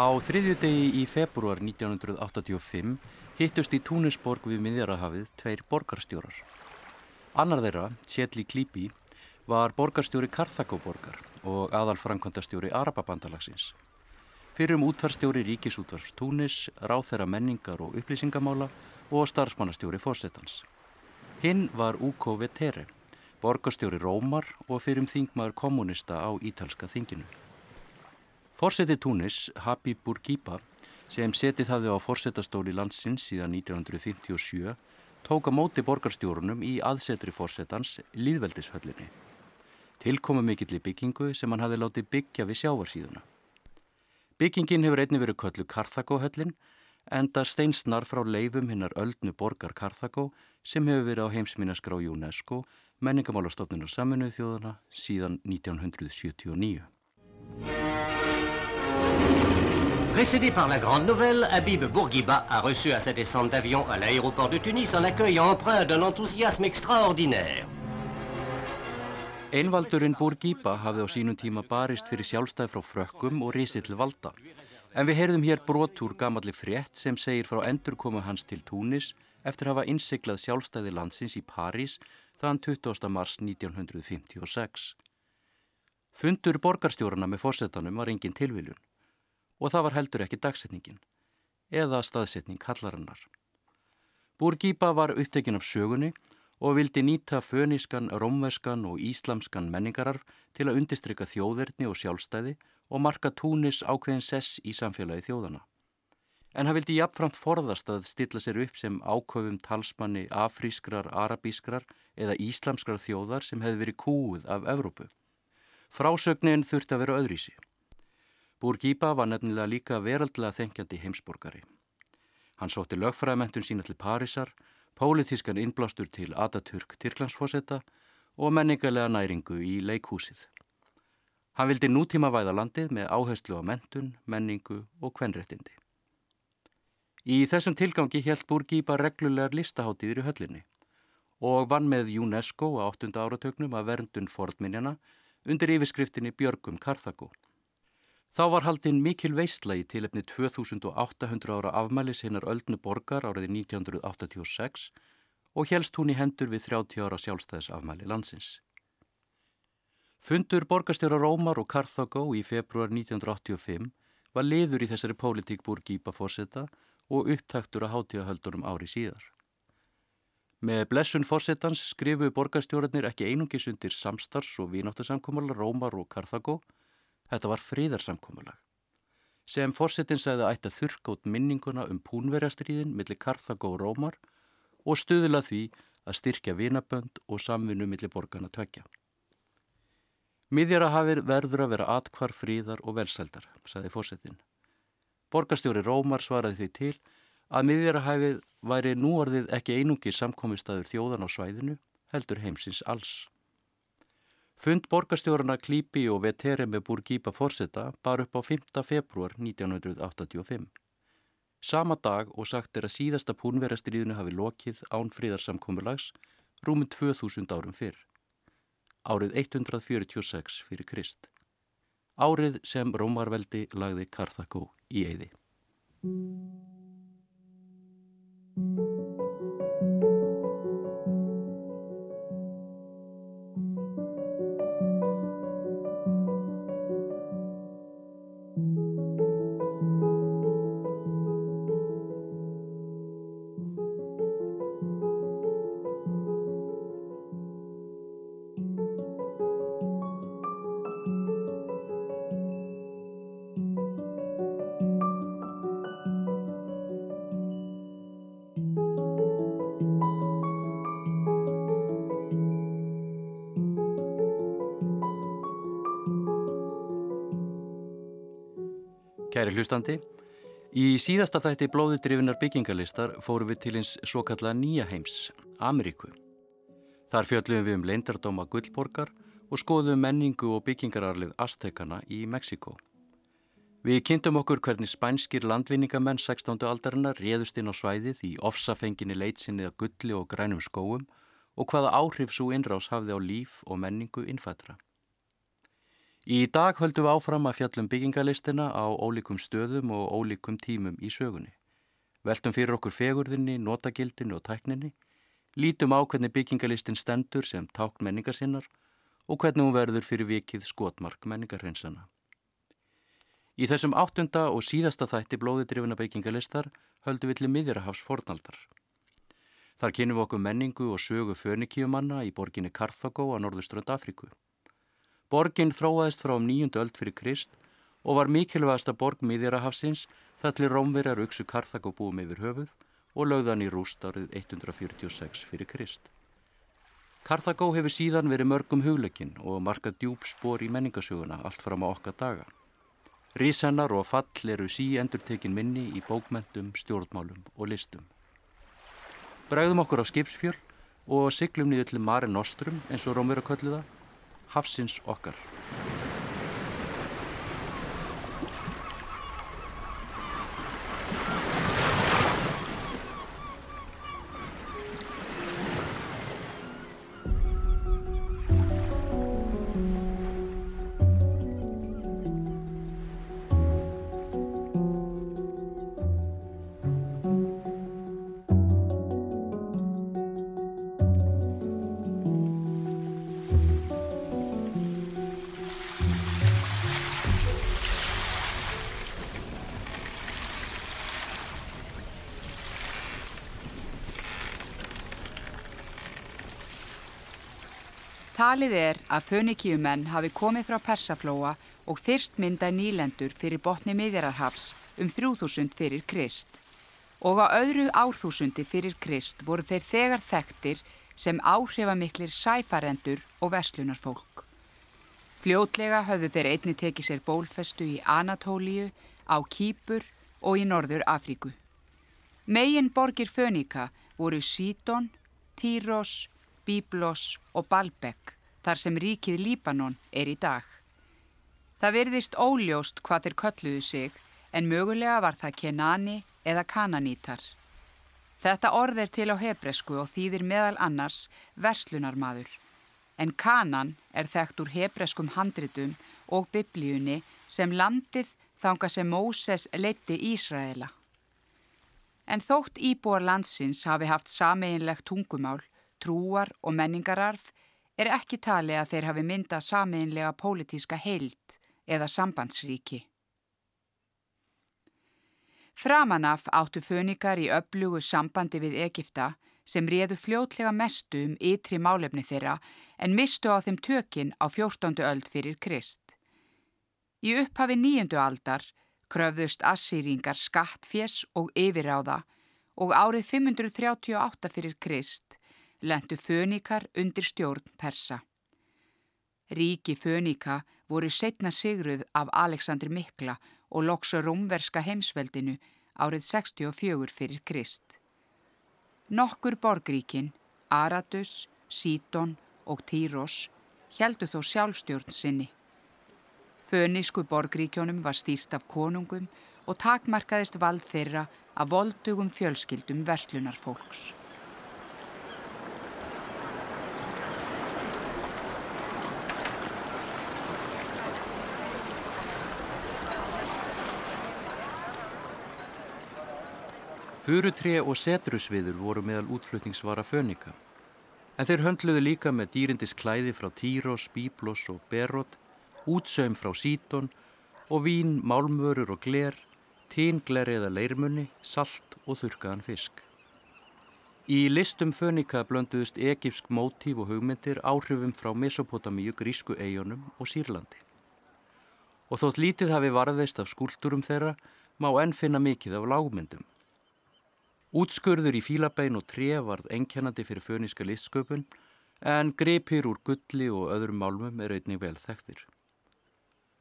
Á þriðju degi í februar 1985 hittust í Túnisborg við miðjarahafið tveir borgarstjórar. Annar þeirra, Sjetli Klípi, var borgarstjóri Karþagóborgar og aðal framkvæmdastjóri Arababandalagsins. Fyrir um útvarstjóri Ríkisútvarst Túnis, ráð þeirra menningar og upplýsingamála og starfsmannastjóri fórsetans. Hinn var Uko Vetere, borgarstjóri Rómar og fyrir um þingmaður kommunista á Ítalska þinginu. Fórseti Túnis, Habib Bourguiba, sem setið hafði á fórsetastóli landsins síðan 1957, tók að móti borgarstjórunum í aðsetri fórsetans Líðveldishöllinni. Tilkomu mikill í byggingu sem hann hafði látið byggja við sjávarsíðuna. Byggingin hefur einni verið köllu Karþagóhöllin, enda steinsnar frá leifum hinnar öldnu borgar Karþagó sem hefur verið á heimsminaskrá UNESCO, menningamálastofnunar saminuð þjóðana síðan 1979. Précédé par la grande nouvelle, Habib Bourguiba a reçu à sa descente d'avion à l'aéroport de Tunis un accueil empreint d'un enthousiasme extraordinaire. Einvaldurinn Bourguiba hafði á sínum tíma barist fyrir sjálfstæð frá frökkum og risið til valda. En við heyrðum hér brotúr gamalli frétt sem segir frá endurkomu hans til Túnis eftir að hafa innsiklað sjálfstæði landsins í París þann 20. mars 1956. Fundur borgarstjórana með fórsetanum var engin tilviljun og það var heldur ekki dagsetningin eða staðsetning kallarinnar. Búrgýpa var upptekinn af sögunni og vildi nýta fönískan, rómveskan og íslamskan menningararf til að undistrykka þjóðverðni og sjálfstæði og marka túnis ákveðin sess í samfélagi þjóðana. En hann vildi jafnframt forðast að stilla sér upp sem áköfum talsmanni afrískrar, arabískrar eða íslamskrar þjóðar sem hefði verið kúuð af Evrópu. Frásögnin þurfti að vera öðrísi. Búrgýpa var nefnilega líka veraldlega þengjandi heimsborgari. Hann sótti lögfræðmentun sína til Parísar, pólitískan innblástur til Ataturk Tyrklandsfósetta og menningarlega næringu í leikhúsið. Hann vildi nútíma væða landið með áherslu á mentun, menningu og kvenréttindi. Í þessum tilgangi helt Búrgýpa reglulegar listaháttíðir í höllinni og vann með UNESCO á 8. áratögnum að verndun fordminjana undir yfirskriftinni Björgum Karþagó. Þá var haldinn mikil veistla í tilefni 2800 ára afmælis hinnar öldnu borgar árið 1986 og helst hún í hendur við 30 ára sjálfstæðisafmæli landsins. Fundur borgarstjóra Rómar og Karþagó í februar 1985 var liður í þessari pólitík búr Gípa fórseta og upptaktur að hátíðahöldunum ári síðar. Með blessun fórsetans skrifuðu borgarstjórarnir ekki einungis undir samstars og vínáttusamkommala Rómar og Karþagó Þetta var fríðarsamkomulag sem fórsetin segði að ætta þurrk át minninguna um púnverjastriðin millir Karþagó og Rómar og stuðila því að styrkja vinabönd og samvinnu millir borgarna tvekja. Miðjara hafið verður að vera atkvar fríðar og velsældar, sagði fórsetin. Borgarstjóri Rómar svaraði því til að miðjara hafið væri núorðið ekki einungi samkomiðstæður þjóðan á svæðinu, heldur heimsins alls. Fund borgarstjórarna Klípi og Veteri með Burgípa Forsetta bar upp á 5. februar 1985. Sama dag og sagt er að síðasta púnverastriðinu hafi lokið án fríðarsamkomurlags rúmum 2000 árum fyrr. Árið 146 fyrir Krist. Árið sem Rómarveldi lagði Karþagó í eyði. Kæri hlustandi, í síðasta þætti blóðidrifinar byggingarlistar fórum við til eins svo kalla nýja heims, Ameríku. Þar fjöldluðum við um leindardóma Guldborgar og skoðum menningu og byggingararlið Aztekana í Mexiko. Við kynntum okkur hvernig spænskir landvinningamenn 16. aldarinnar réðust inn á svæðið í ofsafenginni leitsinni að gulli og grænum skóum og hvaða áhrif svo innrás hafði á líf og menningu innfættra. Í dag höldum við áfram að fjallum byggingalistina á ólíkum stöðum og ólíkum tímum í sögunni. Veltum fyrir okkur fegurðinni, notagildinni og tækninni, lítum á hvernig byggingalistin stendur sem tákt menningar sinnar og hvernig hún verður fyrir vikið skotmark menningarhreinsana. Í þessum áttunda og síðasta þætti blóðidrifuna byggingalistar höldum við til miðjarahafs fornaldar. Þar kynum við okkur menningu og sögu fönikíumanna í borginni Karthagó á norðuströnd Afríku. Borgin þróaðist frá um nýjundu öld fyrir Krist og var mikilvægasta borg miðjarahafsins þar til Rómverjar uksu Karþagó búum yfir höfuð og lögðan í rúst árið 146 fyrir Krist. Karþagó hefur síðan verið mörgum hugleikinn og markað djúb spór í menningasöguna allt fram á okkar daga. Rísennar og fall eru sí endurtekin minni í bókmentum, stjórnmálum og listum. Bræðum okkur á skipsfjöl og siglum niður til Mare Nostrum eins og Rómverjar kölluða hafsins okkar. Talið er að fönikíumenn hafi komið frá Persaflóa og fyrst mynda nýlendur fyrir botni miðjararhafs um 3000 fyrir Krist. Og á öðru árþúsundi fyrir Krist voru þeir þegar þekktir sem áhrifamiklir sæfarendur og verslunarfólk. Fljótlega höfðu þeir einni tekið sér bólfestu í Anatólíu, á Kýpur og í Norður Afríku. Megin borgir fönika voru Síton, Týros, Bíblos og Balbek þar sem ríkið Líbanon er í dag. Það verðist óljóst hvað þeir kölluðu sig en mögulega var það Kenani eða Kananítar. Þetta orð er til á hebresku og þýðir meðal annars verslunarmadur en Kanan er þekkt úr hebreskum handritum og biblíunni sem landið þanga sem Móses leitti Ísraela. En þótt íbúar landsins hafi haft sameinlegt tungumál trúar og menningararf er ekki tali að þeir hafi myndað sameinlega pólitíska heild eða sambandsríki. Framanaf áttu fönikar í öflugu sambandi við Egipta sem réðu fljótlega mestu um ytri málefni þeirra en mistu á þeim tökinn á 14. öld fyrir Krist. Í upphafi nýjöndu aldar kröfðust assýringar skattfjess og yfiráða og árið 538 fyrir Krist lendu fönikar undir stjórn persa. Ríki fönika voru setna sigruð af Aleksandri Mikla og loksa rómverska heimsveldinu árið 64 fyrir Krist. Nokkur borgríkin, Aratus, Síton og Týros heldu þó sjálfstjórn sinni. Fönísku borgríkjónum var stýrt af konungum og takmarkaðist vald þeirra af voldugum fjölskyldum verslunarfólks. Furutré og setrusviður voru meðal útflutningsvara fönika. En þeir höndluðu líka með dýrindis klæði frá Týros, Bíblos og Berot, útsaum frá Síton og vín, málmörur og gler, tíngleri eða leirmunni, salt og þurkaðan fisk. Í listum fönika blönduðust egipsk mótíf og hugmyndir áhrifum frá Mesopotamíu, Grísku eigunum og Sýrlandi. Og þótt lítið hafi varðist af skúlturum þeirra má enn finna mikið af lágmyndum. Útskurður í fílabein og tré varð enkjænandi fyrir föníska listsköpun en gripir úr gulli og öðrum málmum er einnig vel þekktir.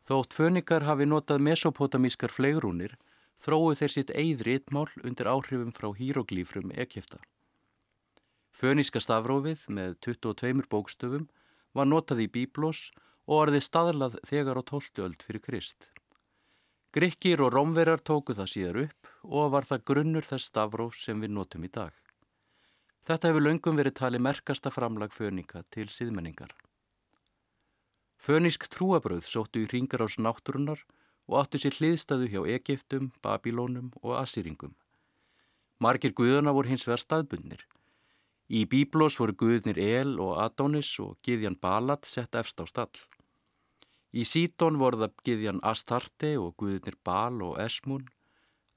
Þótt fönikar hafi notað mesopotamískar fleigrúnir þróu þeir sitt eigð rítmál undir áhrifum frá híroglífrum ekkifta. Föníska stafrófið með 22 bókstöfum var notað í bíblós og orði staðlað þegar á 12. öld fyrir Krist. Grykkir og rómverjar tóku það síðar upp og var það grunnur þess stafróf sem við notum í dag. Þetta hefur löngum verið talið merkasta framlag föninga til síðmenningar. Fönísk trúabröð sóttu í ringar ás náttúrunar og áttu sér hliðstæðu hjá Egiptum, Babilónum og Assýringum. Margir guðana voru hins vegar staðbundnir. Í Bíblós voru guðnir El og Adonis og Gíðjan Balat sett efst á stall. Í Sítón voru það Gíðjan Astarte og guðnir Bal og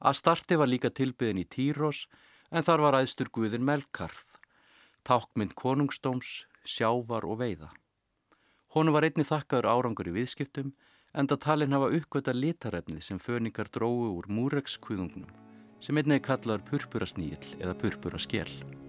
Esmun. Astarte var líka tilbyðin í Týros en þar var aðstur guðin Melkarð, tákmynd konungstóms, sjávar og veiða. Honu var einni þakkaður árangur í viðskiptum en það talin hafa uppgöta litarefni sem föningar dróðu úr múrekskvöðungnum sem einnig kallaður purpurasnýl eða purpuraskél.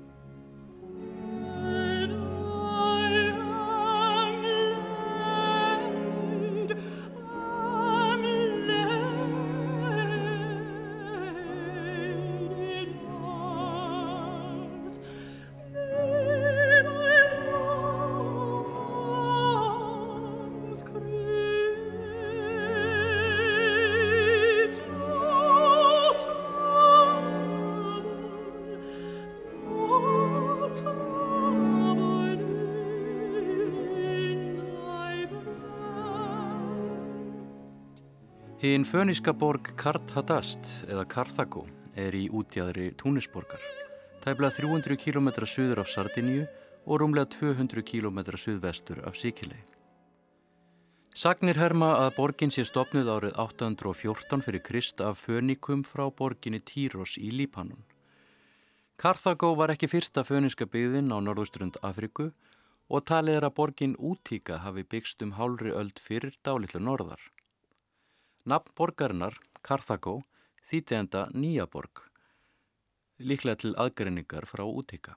Hinn föníska borg Karthadast eða Karthago er í útjæðri Túnisborgar, tæbla 300 km suður af Sardiníu og rúmlega 200 km suðvestur af Sikilei. Sagnir herma að borgin sé stopnuð árið 814 fyrir Krist af fönikum frá borginni Týros í Lípanon. Karthago var ekki fyrsta föniska byggðin á norðustrund Afriku og talið er að borgin Útíka hafi byggst um hálfri öld fyrir dálitlu norðar. Nafn borgarinnar, Karthago, þýtti enda Nýjaborg, líklega til aðgreiningar frá útíka.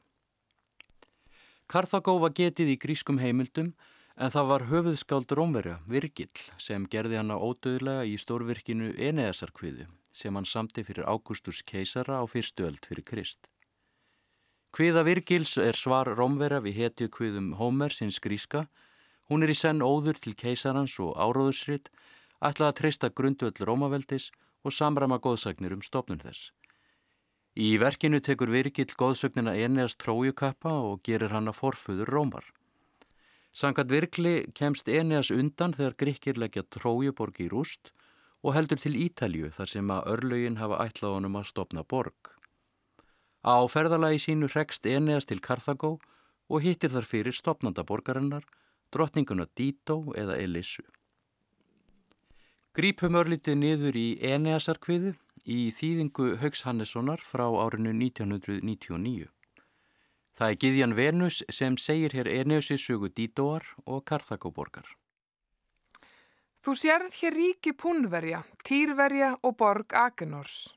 Karthago var getið í grískum heimildum en það var höfuðskáld Rómverja, Virgil, sem gerði hana ódöðlega í stórvirkinu Eneasarkviðu sem hann samti fyrir Ágústurs keisara á fyrstu öld fyrir Krist. Kviða Virgils er svar Rómverja við hetju kviðum Hómer sinns gríska. Hún er í senn óður til keisarans og áróðusritt ætlaði að treysta grundvöld Rómaveldis og samrama góðsagnir um stopnun þess. Í verkinu tekur Virgil góðsögnina Eneas trójukappa og gerir hann að forfuður Rómar. Sankat Virgli kemst Eneas undan þegar Gríkir leggja trójuborg í rúst og heldur til Ítalju þar sem að örlögin hafa ætlað honum að stopna borg. Á ferðalagi sínu rekst Eneas til Karthago og hittir þar fyrir stopnandaborgarinnar, drottninguna Dító eða Elissu. Grípum örlítið niður í Eneasarkviðu í þýðingu Haugs Hannessonar frá árinu 1999. Það er Gíðjan Venus sem segir hér Eneasi sögu Dítóar og Karþagóborgar. Þú sérð hér ríki Púnverja, Týrverja og borg Agenors.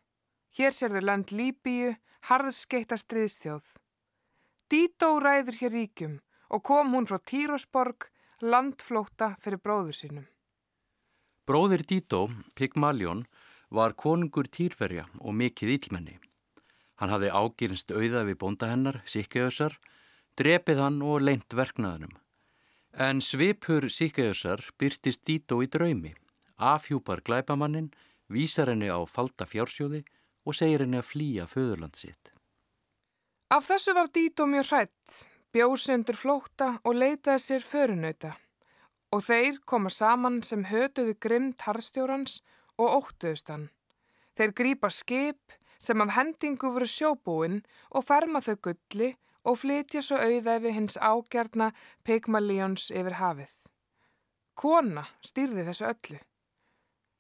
Hér sérðu land Líbíu, harðskeita striðstjóð. Dító ræður hér ríkjum og kom hún frá Týrosborg, landflóta fyrir bróður sínum. Bróðir Dító, Pygmalion, var konungur týrverja og mikið ílmenni. Hann hafði ágýrnst auða við bónda hennar, Sikkejösar, drepið hann og leint verknaðunum. En svipur Sikkejösar byrtist Dító í draumi, afhjúpar glæpamannin, vísar henni á falda fjársjóði og segir henni að flýja föðurland sitt. Af þessu var Dító mjög hrætt, bjóðsendur flókta og leitaði sér förunauta og þeir koma saman sem hötuðu grimmt harstjórans og óttuðust hann. Þeir grýpa skip sem af hendingu voru sjóbúinn og ferma þau gulli og flytja svo auðæfi hins ágjarna Pygmalíons yfir hafið. Kona stýrði þessu öllu.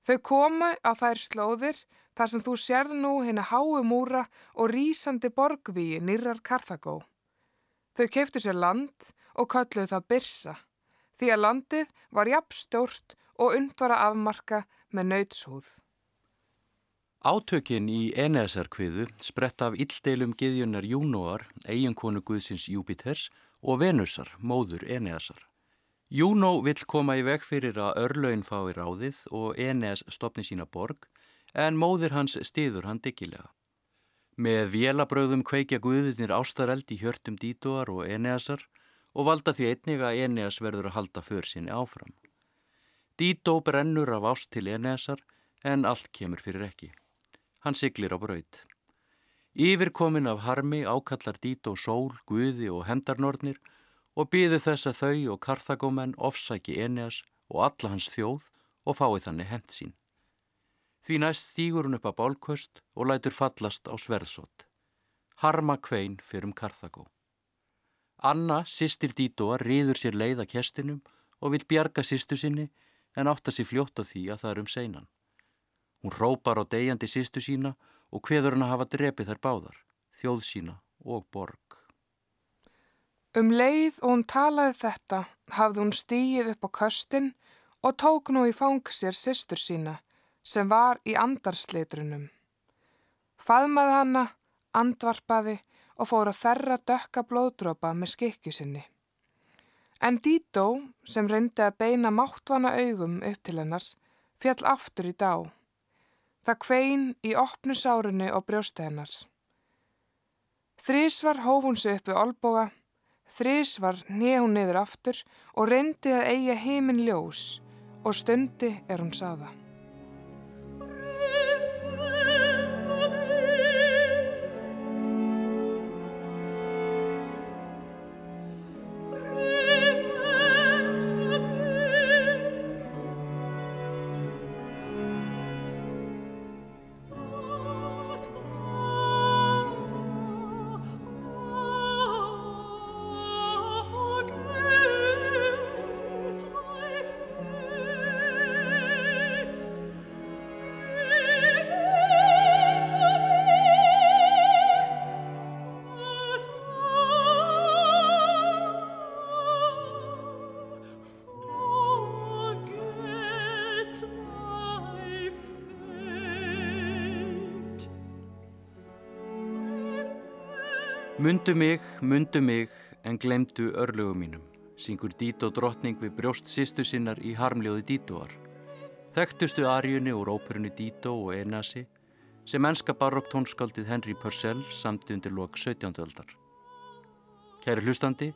Þau komu á þær slóðir þar sem þú sérð nú hérna háu múra og rýsandi borgvíi nýrar Karthagó. Þau keiftu sér land og kölluðu það Birsa því að landið var jafn stjórnt og undvara afmarka með nautshúð. Átökin í Enesarkviðu sprett af illdeilum giðjunar Júnóar, eiginkonu Guðsins Júpiters og Venusar, móður Eneasar. Júnó vill koma í veg fyrir að örlaun fái ráðið og Eneas stopni sína borg en móður hans stiður hann diggilega. Með vélabröðum kveikja Guðinir ástareld í hjörtum Dítoar og Eneasar og valda því einnig að Eneas verður að halda för sinni áfram. Dító brennur af ást til Eneasar en allt kemur fyrir ekki. Hann siglir á braud. Yfirkomin af harmi ákallar Dító sól, guði og hendarnornir og býðu þess að þau og karþagómenn ofsæki Eneas og alla hans þjóð og fái þannig hent sín. Því næst stýgur hún upp að bálkvöst og lætur fallast á sverðsott. Harma kvein fyrir um Karþagó. Anna, sýstir Dítoa, riður sér leið að kestinum og vil bjarga sýstu sinni en átta sér fljótt á því að það er um seinan. Hún rópar á degjandi sýstu sína og hveður hann að hafa drepið þær báðar, þjóð sína og borg. Um leið og hún talaði þetta hafði hún stíið upp á köstin og tók nú í fang sér sýstur sína sem var í andarslitrunum. Faðmaði hanna, andvarpaði og fór að þerra dökka blóðdrópa með skikki sinni. En Dító, sem reyndi að beina máttvana augum upp til hennar, fjall aftur í dá. Það kvein í opnu sárunni og brjósti hennar. Þrísvar hóf hún sig uppi olboga, þrísvar nýja hún niður aftur og reyndi að eiga heiminn ljós og stundi er hún sáða. Mundu mig, mundu mig, en glemdu örlögum mínum, syngur Dító drottning við brjóst sýstu sinnar í harmljóði Dítóar. Þekktustu arjunni úr óperunni Dító og Enasi sem enska barokktónskaldið Henry Purcell samti undir lok 17. öldar. Kæri hlustandi,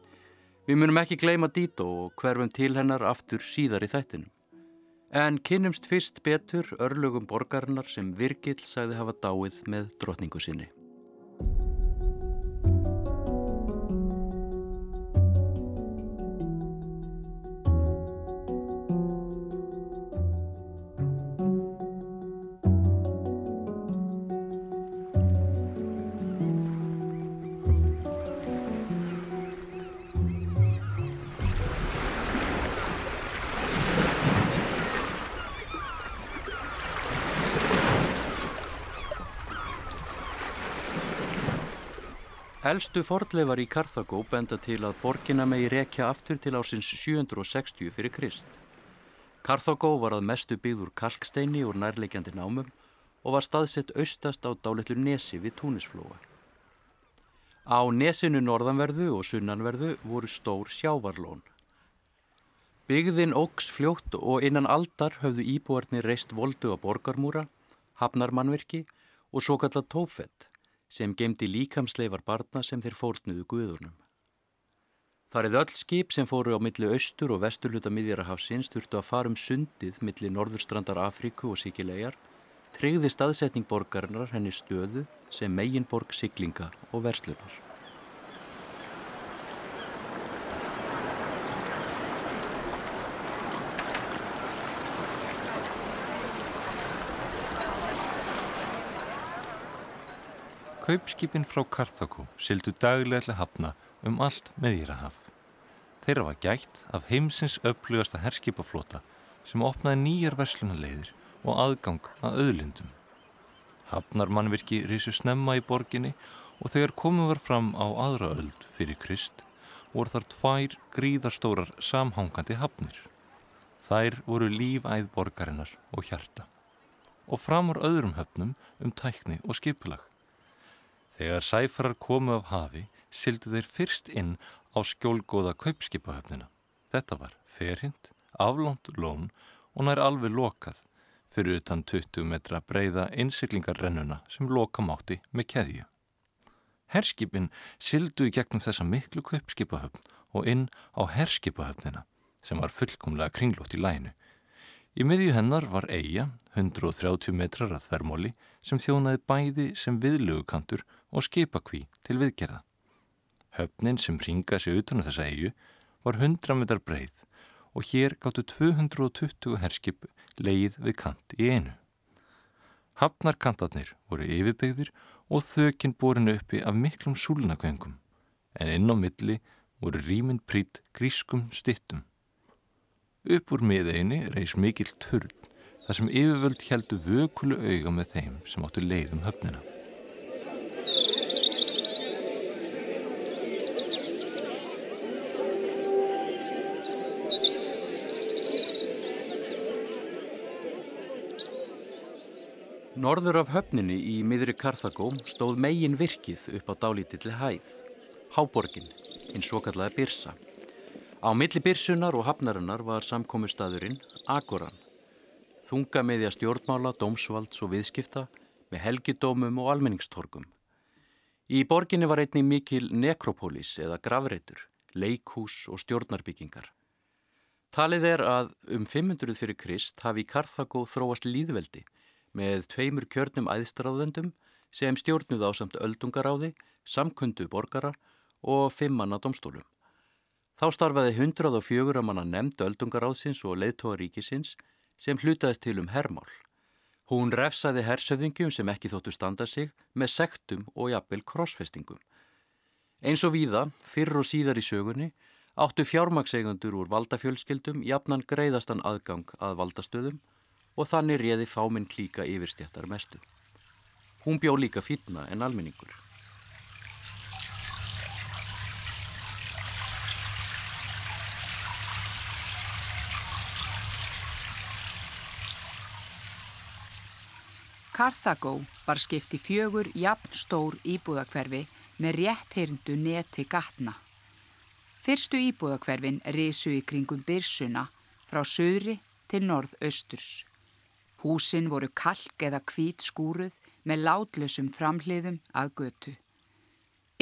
við munum ekki gleyma Dító og hverfum til hennar aftur síðar í þættinum. En kynnumst fyrst betur örlögum borgarinnar sem Virgil sagði hafa dáið með drottningu sinni. Elstu fordleifar í Karþagó benda til að borgina megi rekja aftur til ásins 760 fyrir Krist. Karþagó var að mestu byggður kalksteini úr nærleikjandi námum og var staðsett austast á dálitlu nesi við túnisflóa. Á nesinu norðanverðu og sunnanverðu voru stór sjávarlón. Byggðin ógs fljótt og innan aldar höfðu íbúarnir reist voldu á borgarmúra, hafnarmannverki og svo kallat tófett sem gemdi líkamsleifar barna sem þeir fórnuðu guðurnum. Þar eða öll skip sem fóru á milli austur og vesturluta miðjarahafsins þurftu að fara um sundið milli norðurstrandar Afríku og Sikilegar, treyði staðsetning borgarinnar henni stöðu sem meginborg siglinga og verslunar. Kaupskipin frá Karþakó sildu daglega til hafna um allt meðýrahaf. Þeirra var gætt af heimsins upplugasta herskipaflota sem opnaði nýjar verslunarleiðir og aðgang að auðlindum. Hafnarmannvirki risu snemma í borginni og þegar komum var fram á aðra öld fyrir Krist voru þar tvær gríðarstórar samhangandi hafnir. Þær voru lífæð borgarinnar og hjarta og framur öðrum höfnum um tækni og skipulag. Þegar sæfarar komu af hafi, sildu þeir fyrst inn á skjólgóða kaupskipahöfnina. Þetta var ferhind, aflónt lón og nær alveg lokað fyrir utan 20 metra breyða innsiklingarrennuna sem loka mátti með keðju. Herskipin sildu í gegnum þessa miklu kaupskipahöfn og inn á herskipahöfnina sem var fullkomlega kringlótt í lænu. Í miðju hennar var eiga, 130 metrar að þvermóli, sem þjónaði bæði sem viðlugukantur og skipakví til viðgerða. Höfnin sem ringa sig utan á þessa eigu var 100 metrar breið og hér gáttu 220 herskip leið við kant í einu. Hafnarkantarnir voru yfirbyggðir og þökinn borin uppi af miklum súlnagöngum en inn á milli voru rýminn prýtt grískum stittum. Upp úr miðeini reys mikill turn þar sem yfirvöld heldu vökulu auga með þeim sem áttu leiðum höfnina. Norður af höfninni í miðri Karþagó stóð megin virkið upp á dálítilli hæð, Háborgin, eins svo kallaði Birsa. Á milli Birsunar og hafnarinnar var samkomiðstaðurinn Agoran, þunga meðja stjórnmála, dómsvalds og viðskipta með helgidómum og almenningstorgum. Í borginni var einnig mikil nekropólís eða gravreitur, leikhús og stjórnarbyggingar. Talið er að um 500 fyrir Krist hafi í Karþagó þróast líðveldi með tveimur kjörnum æðstráðendum sem stjórnuð á samt öldungaráði, samkundu borgara og fimmanna domstólum. Þá starfaði 104 manna nefnd öldungaráðsins og leiðtóaríkisins sem hlutaðist til um hermál. Hún refsaði hersöðingjum sem ekki þóttu standa sig með sektum og jafnvel krossfestingum. Eins og víða, fyrr og síðar í sögunni, áttu fjármagseigundur úr valdafjölskyldum jafnan greiðastan aðgang að valdastöðum og þannig réði fáminn klíka yfirstjættar mestu. Hún bjó líka fýtna en almenningur. Karthagó var skipt í fjögur jafn stór íbúðakverfi með rétt heyrndu neti gatna. Fyrstu íbúðakverfin risu í kringum byrsuna frá söðri til norð-austurs. Húsin voru kalk eða kvít skúruð með látlösum framhliðum að götu.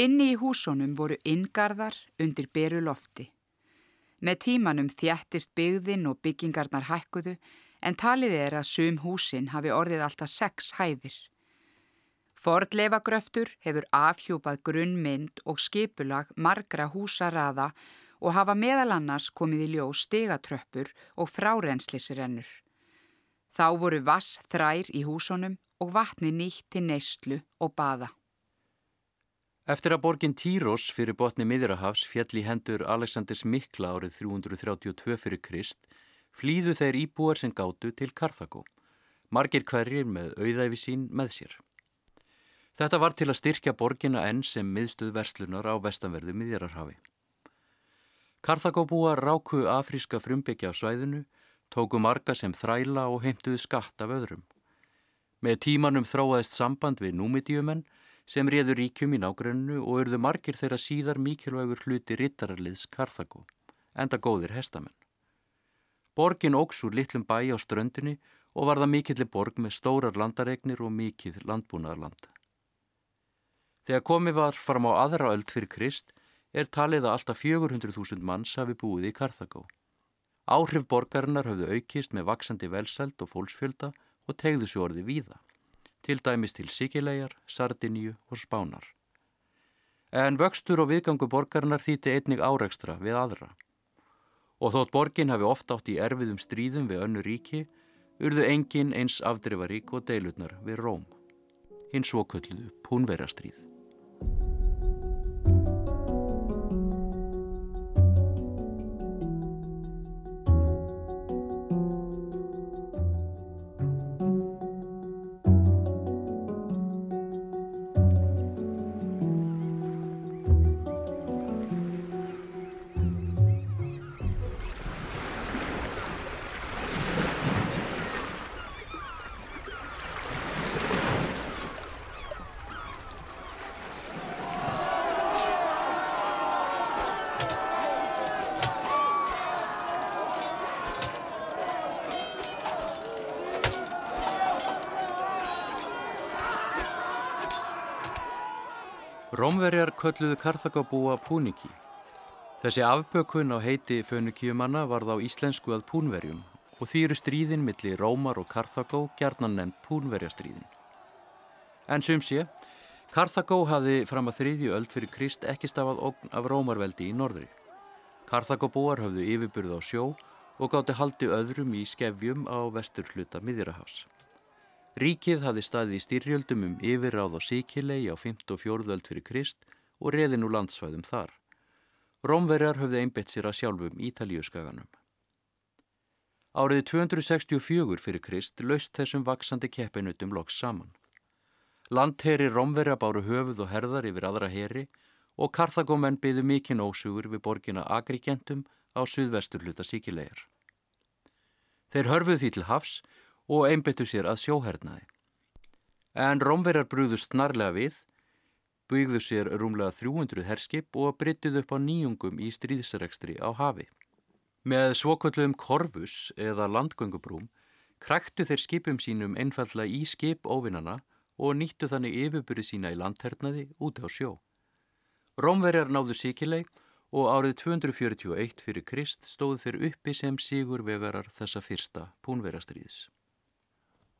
Inni í húsunum voru ingarðar undir beru lofti. Með tímanum þjættist byggðin og byggingarnar hækkuðu en talið er að sum húsin hafi orðið alltaf sex hæðir. Fordleifagröftur hefur afhjúpað grunnmynd og skipulag margra húsaraða og hafa meðal annars komið í ljó stegatröppur og frárenslisrennur. Þá voru vass þrær í húsunum og vatni nýtt til neyslu og baða. Eftir að borgin Týros fyrir botni miðrahafs fjall í hendur Aleksandrs Mikla árið 332 fyrir Krist flýðu þeir íbúar sem gáttu til Karþagó, margir hverjir með auðæfi sín með sér. Þetta var til að styrkja borgina enn sem miðstuð verslunar á vestanverðu miðjararhafi. Karþagó búa ráku afríska frumbyggja á svæðinu tóku marga sem þræla og heimtuðu skatt af öðrum. Með tímanum þróaðist samband við númidíumenn sem réður ríkjum í nágrunnu og urðu margir þeirra síðar mikilvægur hluti rittararliðs Karþagó, enda góðir hestamenn. Borgin óks úr litlum bæ á ströndinni og var það mikilli borg með stórar landaregnir og mikið landbúnaðarland. Þegar komið var fram á aðra öld fyrir Krist er talið að alltaf 400.000 manns hafi búið í Karþagó. Áhrif borgarinnar höfðu aukist með vaksandi velsælt og fólksfjölda og tegðu svo orði víða, til dæmis til Sigilegar, Sardiníu og Spánar. En vöxtur og viðgangu borgarinnar þýtti einnig áreikstra við aðra. Og þótt borgin hafi oft átt í erfiðum stríðum við önnu ríki, urðu engin eins afdrifarík og deilutnar við Róm. Hins svo kölluðu Púnverastríð. Rómverjar kölluðu Karþagabúa Púniki. Þessi afbökun á heiti fönukíumanna varð á íslensku að Púnverjum og því eru stríðin millir Rómar og Karþagó gerðnan nefnd Púnverjastríðin. En sum sé, Karþagó hafði fram að þriðju öld fyrir Krist ekki stafað ógn af Rómarveldi í norðri. Karþagobúar höfðu yfirbyrð á sjó og gátti haldi öðrum í skefjum á vestur hluta miðjurahás. Ríkið hafði staðið í styrjöldum um yfirráð á Sikilei á 5. og 4. öld fyrir Krist og reðin úr landsvæðum þar. Rómverjar höfðu einbett sér að sjálfum Ítalíuskaganum. Árið 264 fyrir Krist laust þessum vaksandi keppinutum loks saman. Landheri Rómverja báru höfuð og herðar yfir aðra heri og Karþagómenn byðu mikinn ósugur við borgina Agrigentum á suðvestur hluta síkilegar. Þeir hörfuð því til hafs og einbyttu sér að sjóhernaði. En Rómverjar brúðust snarlega við byggðu sér rúmlega 300 herskip og bryttið upp á nýjungum í stríðsarekstri á hafi. Með svokvöldum korfus eða landgöngubrúm kræktu þeir skipum sínum einfalla í skip óvinnana og nýttu þannig yfirbyrði sína í landhernaði út á sjó. Rómverjar náðu síkilei og árið 241 fyrir Krist stóð þeir uppi sem sigurvegarar þessa fyrsta púnverastriðs.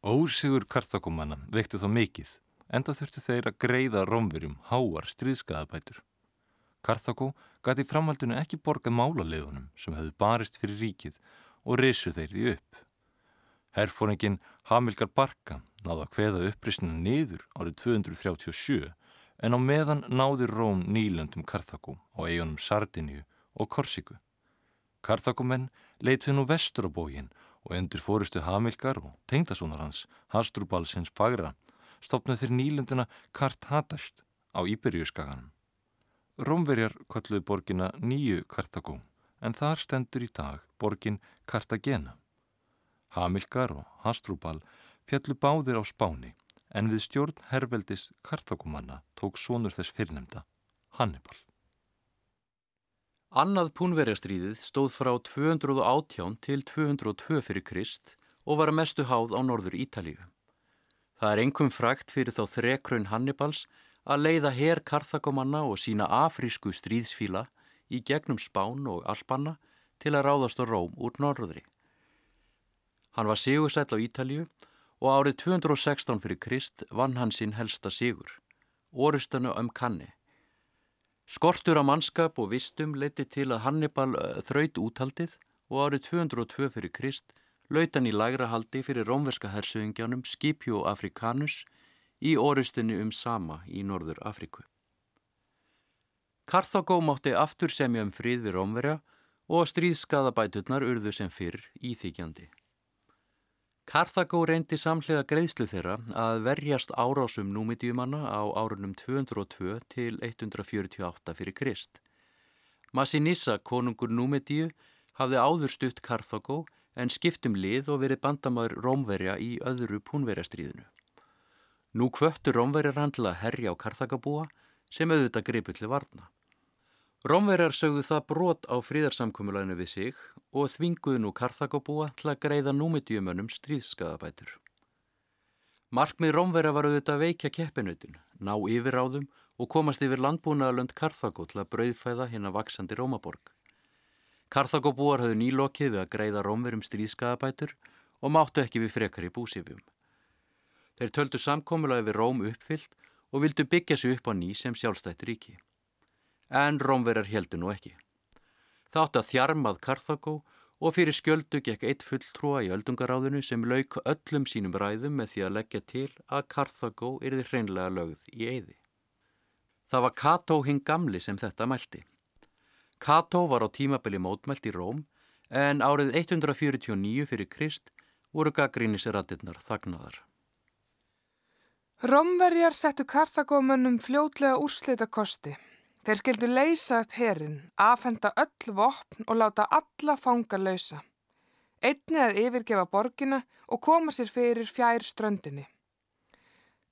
Ósigur kartakomanna veiktu þá mikið enda þurftu þeir að greiða romverjum háar stríðskaðabætur. Karþagó gati framhaldinu ekki borgað málaleðunum sem hefðu barist fyrir ríkið og risu þeir því upp. Herfóringin Hamilgar Barka náða að hveða upprisninu niður árið 237 en á meðan náði Róm nýlöndum Karþagó á eigunum Sardiníu og Korsiku. Karþagómenn leituð nú vestur á bógin og endur fórustu Hamilgar og tengdasónar hans Hastrúbalsins fagra stopnaði þeir nýlundina Karthadast á Íberíuskaganum. Rómverjar kalluði borgina Nýju Karthagó en þar stendur í dag borgin Kartagena. Hamilgar og Hastrúbal fjallu báðir á spáni en við stjórn herveldis Karthagómanna tók sónur þess fyrrnemda, Hannibal. Annað púnverjastriðið stóð frá 218 til 202 fyrir Krist og var að mestu háð á norður Ítalíu. Það er engum frækt fyrir þá þrekraun Hannibals að leiða her Karþakomanna og sína afrísku stríðsfíla í gegnum Spán og Alpanna til að ráðast á Róm úr norðri. Hann var sigursæll á Ítalju og árið 216 fyrir Krist vann hann sinn helsta sigur, orustanu um kanni. Skortur á mannskap og vistum leiti til að Hannibal eh, þraut úthaldið og árið 202 fyrir Krist lautan í lægra haldi fyrir rómverska hersöðingjanum Scipio Africanus í orustunni um Sama í Norður Afriku. Karthagó mátti aftur semja um frið við rómverja og stríðskaðabæturnar urðu sem fyrr íþykjandi. Karthagó reyndi samhlega greiðslu þeirra að verjast árásum númidjumanna á árunum 202 til 148 fyrir Krist. Massinissa, konungur númidju, hafði áður stutt Karthagó en skiptum lið og verið bandamaður Rómverja í öðru púnverjastríðinu. Nú kvöttu Rómverjar að herja á Karþagabúa sem auðvitað greipið til varna. Rómverjar sögðu það brot á fríðarsamkommulaginu við sig og þvinguðu nú Karþagabúa til að greiða númitjumönnum stríðskaðabætur. Markmið Rómverja var auðvitað veikja keppinutin, ná yfiráðum og komast yfir landbúnaðalönd Karþagó til að brauðfæða hinn að vaksandi Rómaborg. Karþagóbúar höfðu nýlokið við að greiða rómverum stríðskaðabætur og máttu ekki við frekar í búsifjum. Þeir töldu samkómulaði við Róm uppfyllt og vildu byggja sig upp á ný sem sjálfstætt ríki. En Rómverjar heldu nú ekki. Þátt að þjarmað Karþagó og fyrir skjöldu gekk eitt fulltrúa í öldungaráðinu sem lauk öllum sínum ræðum með því að leggja til að Karþagó erði hreinlega lögð í eyði. Það var Kató hinn gamli sem þetta mælti. Kato var á tímabili mótmælt í Róm en árið 149 fyrir Krist voru gaggríniseratirnar þagnaðar. Rómverjar settu Karthagómönnum fljótlega úrslita kosti. Þeir skildu leysa upp herin, afhenda öll vopn og láta alla fanga lausa. Einni að yfirgefa borgina og koma sér fyrir fjær ströndinni.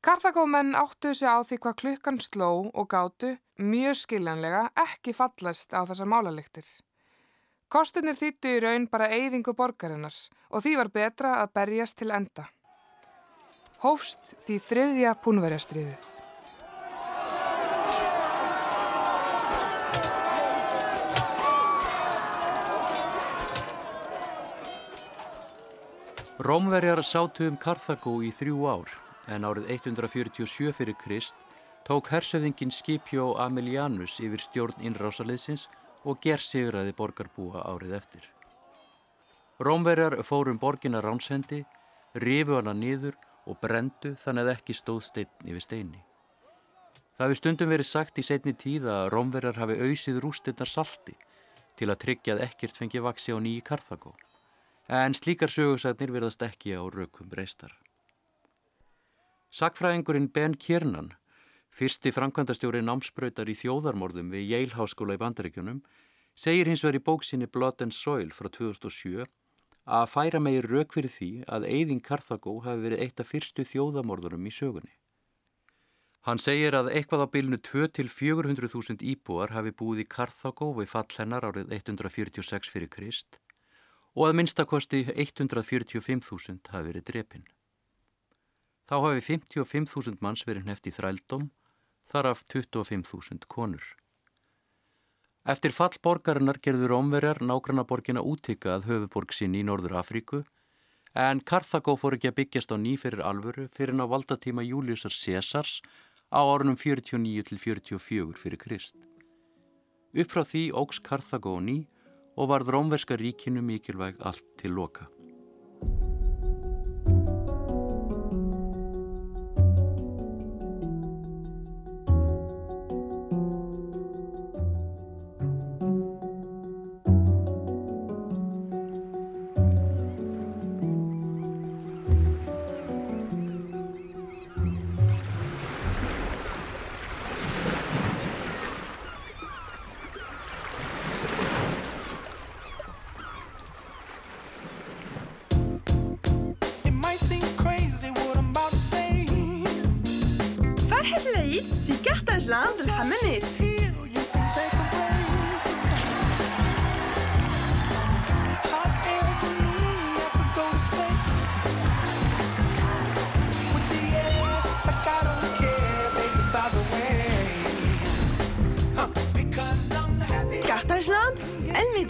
Karthagómenn áttuðu sig á því hvað klukkan sló og gátu, mjög skiljanlega, ekki fallast á þessar málaliktir. Kostinir þýttu í raun bara eyðingu borgarinnar og því var betra að berjast til enda. Hófst því þriðja púnverjastriðið. Rómverjar sátu um Karthagó í þrjú ár en árið 147 fyrir Krist tók hersöfðingin Scipio Amelianus yfir stjórn innrásaliðsins og ger sigraði borgarbúa árið eftir. Rómverjar fórum borgina ránsendi, rifu hana niður og brendu þannig að ekki stóð stein yfir steini. Það hefur stundum verið sagt í setni tíð að Rómverjar hafi auðsið rústinnar salti til að tryggja að ekkert fengi vaksi á nýji Karþagó. En slíkar sögursagnir verðast ekki á raukum reistar. Sakfræðingurinn Ben Kiernan Fyrsti framkvæmdastjóri námsbröytar í þjóðarmorðum við Yale Háskóla í Bandaríkjunum segir hins vegar í bóksinni Blood and Soil frá 2007 að færa megir rauk fyrir því að Eidin Karthagó hafi verið eitt af fyrstu þjóðamorðurum í sögunni. Hann segir að eitthvað á bylnu 2-400.000 íbúar hafi búið í Karthagó við fall hennar árið 146 fyrir Krist og að minnstakosti 145.000 hafi verið drepinn. Þá hafi 55.000 manns verið hneft í þrældóm þar af 25.000 konur. Eftir fall borgarinnar gerður omverjar nágranna borgina útika að höfuborg sinni í Norður Afríku en Karthagó fór ekki að byggjast á nýferir alvöru fyrir ná valdatíma Júliusar Césars á árunum 49-44 fyrir Krist. Upp frá því ógs Karthagó ný og varð rómverska ríkinu mikilvæg allt til loka.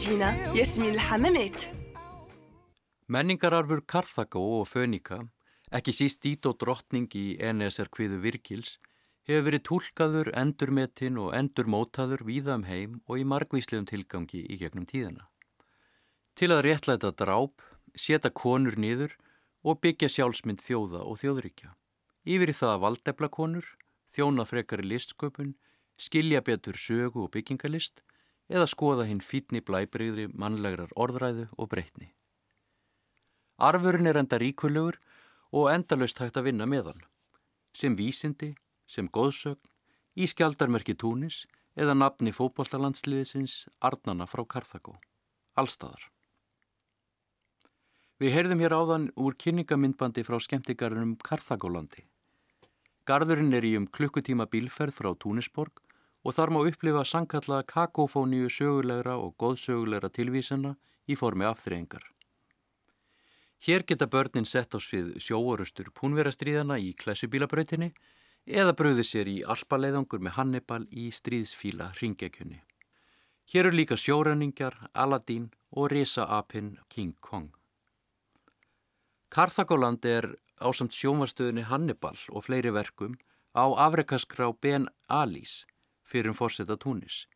Kína, Jasmín Hamamit. Menningararfur Karþagó og Fönika, ekki síst ít og drottning í NSR kviðu virkils, hefur verið tólkaður, endurmetin og endurmótaður víðam um heim og í margvíslegum tilgangi í gegnum tíðana. Til að réttlæta dráp, setja konur nýður og byggja sjálfsmynd þjóða og þjóðríkja. Yfir í það að valdefla konur, þjóna frekari listsköpun, skilja betur sögu og byggingalist eða skoða hinn fítni blæbriðri mannlegrar orðræðu og breytni. Arfurinn er enda ríkulegur og endalust hægt að vinna með hann, sem vísindi, sem góðsögn, í skjaldarmerki túnis eða nafni fókbóltalandsliðisins Arnana frá Karþagó, allstaðar. Við heyrðum hér áðan úr kynningamindbandi frá skemmtikarunum Karþagólandi. Garðurinn er í um klukkutíma bílferð frá Túnisborg og þar má upplifa sangkallaða kakofóníu sögulegra og góðsögulegra tilvísana í formi afþreyingar. Hér geta börnin sett á svið sjóorustur púnverastríðana í klessubílabrautinni eða bröðu sér í alpaleiðangur með Hannibal í stríðsfíla ringekjunni. Hér eru líka sjóræningjar, Aladdin og risaapinn King Kong. Karþagóland er ásamt sjómarstöðunni Hannibal og fleiri verkum á afrekaskrá Ben Alís fyrir um fórseta Túnis.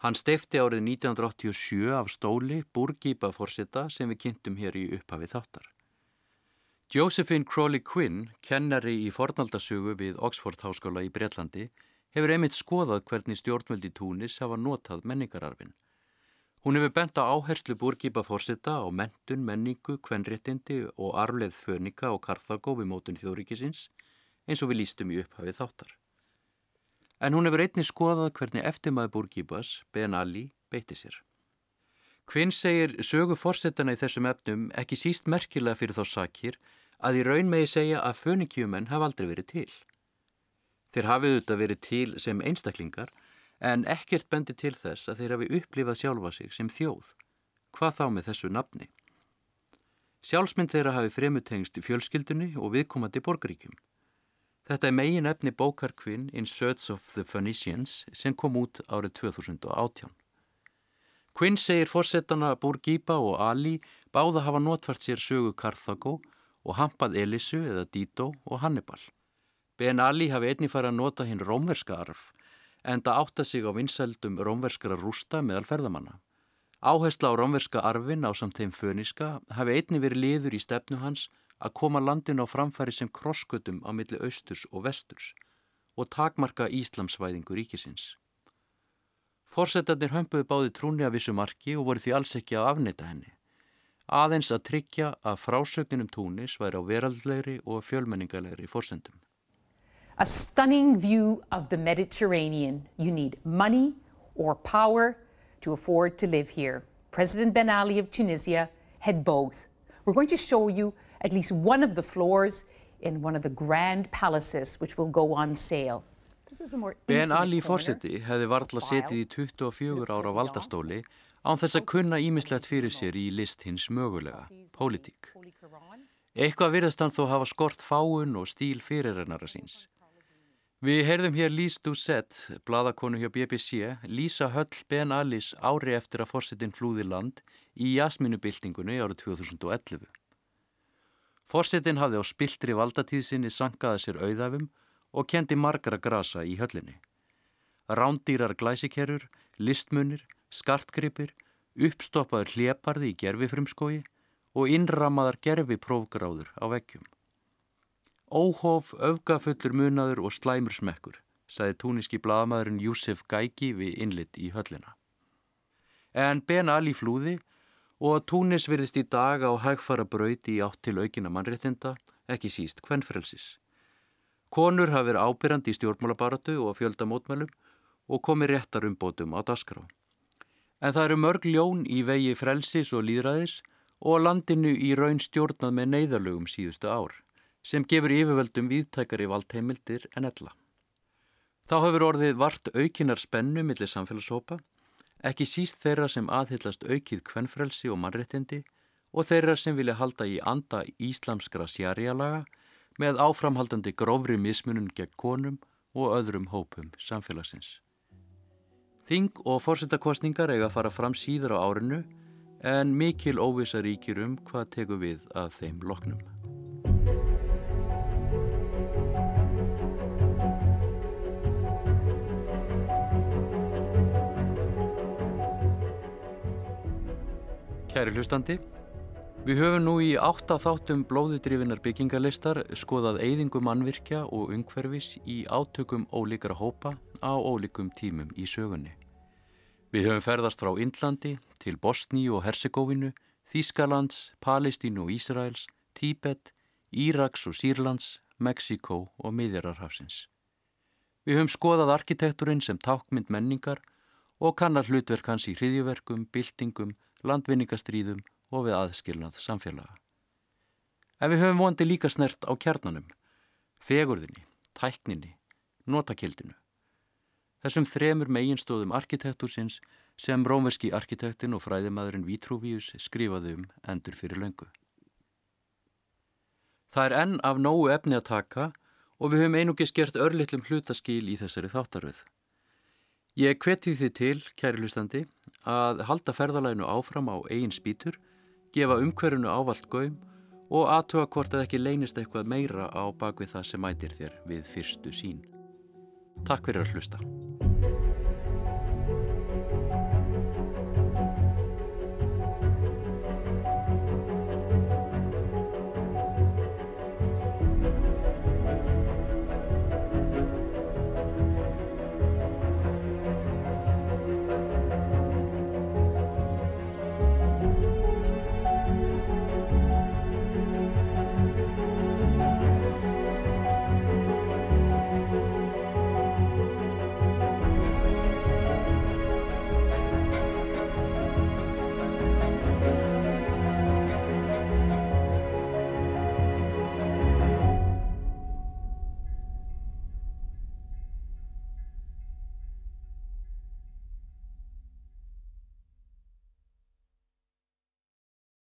Hann steifti árið 1987 af stóli Burgiba fórseta sem við kynntum hér í upphafi þáttar. Josephine Crawley Quinn, kennari í fornaldasögu við Oxford Háskóla í Breitlandi, hefur einmitt skoðað hvernig stjórnvöldi Túnis hafa notað menningararfin. Hún hefur bent á áherslu Burgiba fórseta á mentun, menningu, kvenréttindi og arfleð fönika og karþagó við mótun þjóðríkisins eins og við lístum í upphafi þáttar en hún hefur einni skoðað hvernig eftirmaður Búrgíbas, Ben Ali, beitti sér. Kvinn segir sögu fórsetana í þessum efnum ekki síst merkilega fyrir þá sakir að í raun megi segja að fönikjumenn hafa aldrei verið til. Þeir hafið auðvitað verið til sem einstaklingar en ekkert bendi til þess að þeir hafi upplifað sjálfa sig sem þjóð. Hvað þá með þessu nafni? Sjálfsmynd þeirra hafi fremutengst fjölskyldunni og viðkomandi borgaríkjum. Þetta er megin efni bókarkvinn In Search of the Phoenicians sem kom út árið 2018. Quinn segir fórsetana Bourguiba og Ali báða hafa notvært sér sögu Karthago og hampað Elisu eða Dito og Hannibal. Ben Ali hafi einnig farið að nota hinn rómverska arf en það átta sig á vinsældum rómverskara rústa meðal ferðamanna. Áhersla á rómverska arfin á samt þeim föniska hafi einni verið liður í stefnu hans að koma landinu á framfæri sem krosskötum á milli austurs og vesturs og takmarka Íslamsvæðingu ríkisins. Forsetarnir hömpuðu báði trúni að vissu marki og voru því alls ekki að afnita henni. Aðeins að tryggja að frásögnunum túnis væri á veraldlegri og fjölmenningalegri fórsendum. A stunning view of the Mediterranean. You need money or power to afford to live here. President Ben Ali of Tunisia had both. We're going to show you at least one of the floors in one of the grand palaces which will go on sale. Ben Ali fórseti hefði varðla setið í 24 ára valdastóli án þess að kunna ímislegt fyrir sér í list hins mögulega, pólitík. Eitthvað virðast hann þó hafa skort fáun og stíl fyrirrennara síns. Við heyrðum hér Lise Doucette, bladakonu hjá BBC, Lísa Höll Ben Alis ári eftir að fórsetin flúði land í jasminubildingunni árið 2011. Fórsetin hafði á spiltri valdatíðsinni sankaða sér auðafum og kendi margara grasa í höllinni. Rándýrar glæsikerur, listmunir, skartgripir, uppstoppaður hleparði í gerfifrumskói og innramaðar gerfiprófgráður á vekkjum. Óhóf, öfgafullur munaður og slæmur smekkur, sagði túniski bladamæðurinn Júsef Gæki við innlitt í höllina. En Ben Ali flúði og Túnis virðist í dag á hægfara brauti í átt til aukina mannréttinda, ekki síst hvennfrelsis. Konur hafi verið ábyrjandi í stjórnmálabaratu og fjöldamótmælum og komi réttar um bótum á dasgrá. En það eru mörg ljón í vegi frelsis og líðræðis og landinu í raun stjórnað með neyðarlögum síðustu ár, sem gefur yfirvöldum viðtækari valdheimildir en ella. Þá hefur orðið vart aukinar spennu millir samfélagshópa ekki síst þeirra sem aðhyllast aukið kvennfrelsi og mannréttindi og þeirra sem vilja halda í anda íslamskra sjarjalaga með áframhaldandi grófri mismunum gegn konum og öðrum hópum samfélagsins. Þing og fórsettakostningar eiga að fara fram síður á árinu en mikil óvisa ríkir um hvað teku við að þeim loknum. Kæri hlustandi, við höfum nú í átta þáttum blóðidrifinar byggingarlistar skoðað eyðingu mannvirkja og umhverfis í átökum ólíkara hópa á ólíkum tímum í sögunni. Við höfum ferðast frá Indlandi til Bosníu og Hersegóvinu, Þískalands, Palestínu og Ísraels, Tíbet, Íraks og Sýrlands, Mexiko og miðjararhafsins. Við höfum skoðað arkitekturinn sem tákmynd menningar og kannar hlutverk hans í hriðjuverkum, byltingum, landvinningastríðum og við aðskilnað samfélaga. En við höfum vondi líka snert á kjarnanum, fegurðinni, tækninni, notakildinu. Þessum þremur meginstóðum arkitektursins sem rómverski arkitektin og fræðimadurinn Vitruvius skrifaði um endur fyrir löngu. Það er enn af nógu efni að taka og við höfum einugis gert örlittlum hlutaskil í þessari þáttaröð. Ég hveti þið til, kæri hlustandi, að halda ferðalæginu áfram á eigin spýtur, gefa umhverjunu ávalt gaum og aðtöga hvort að ekki leynist eitthvað meira á bakvið það sem mætir þér við fyrstu sín. Takk fyrir að hlusta.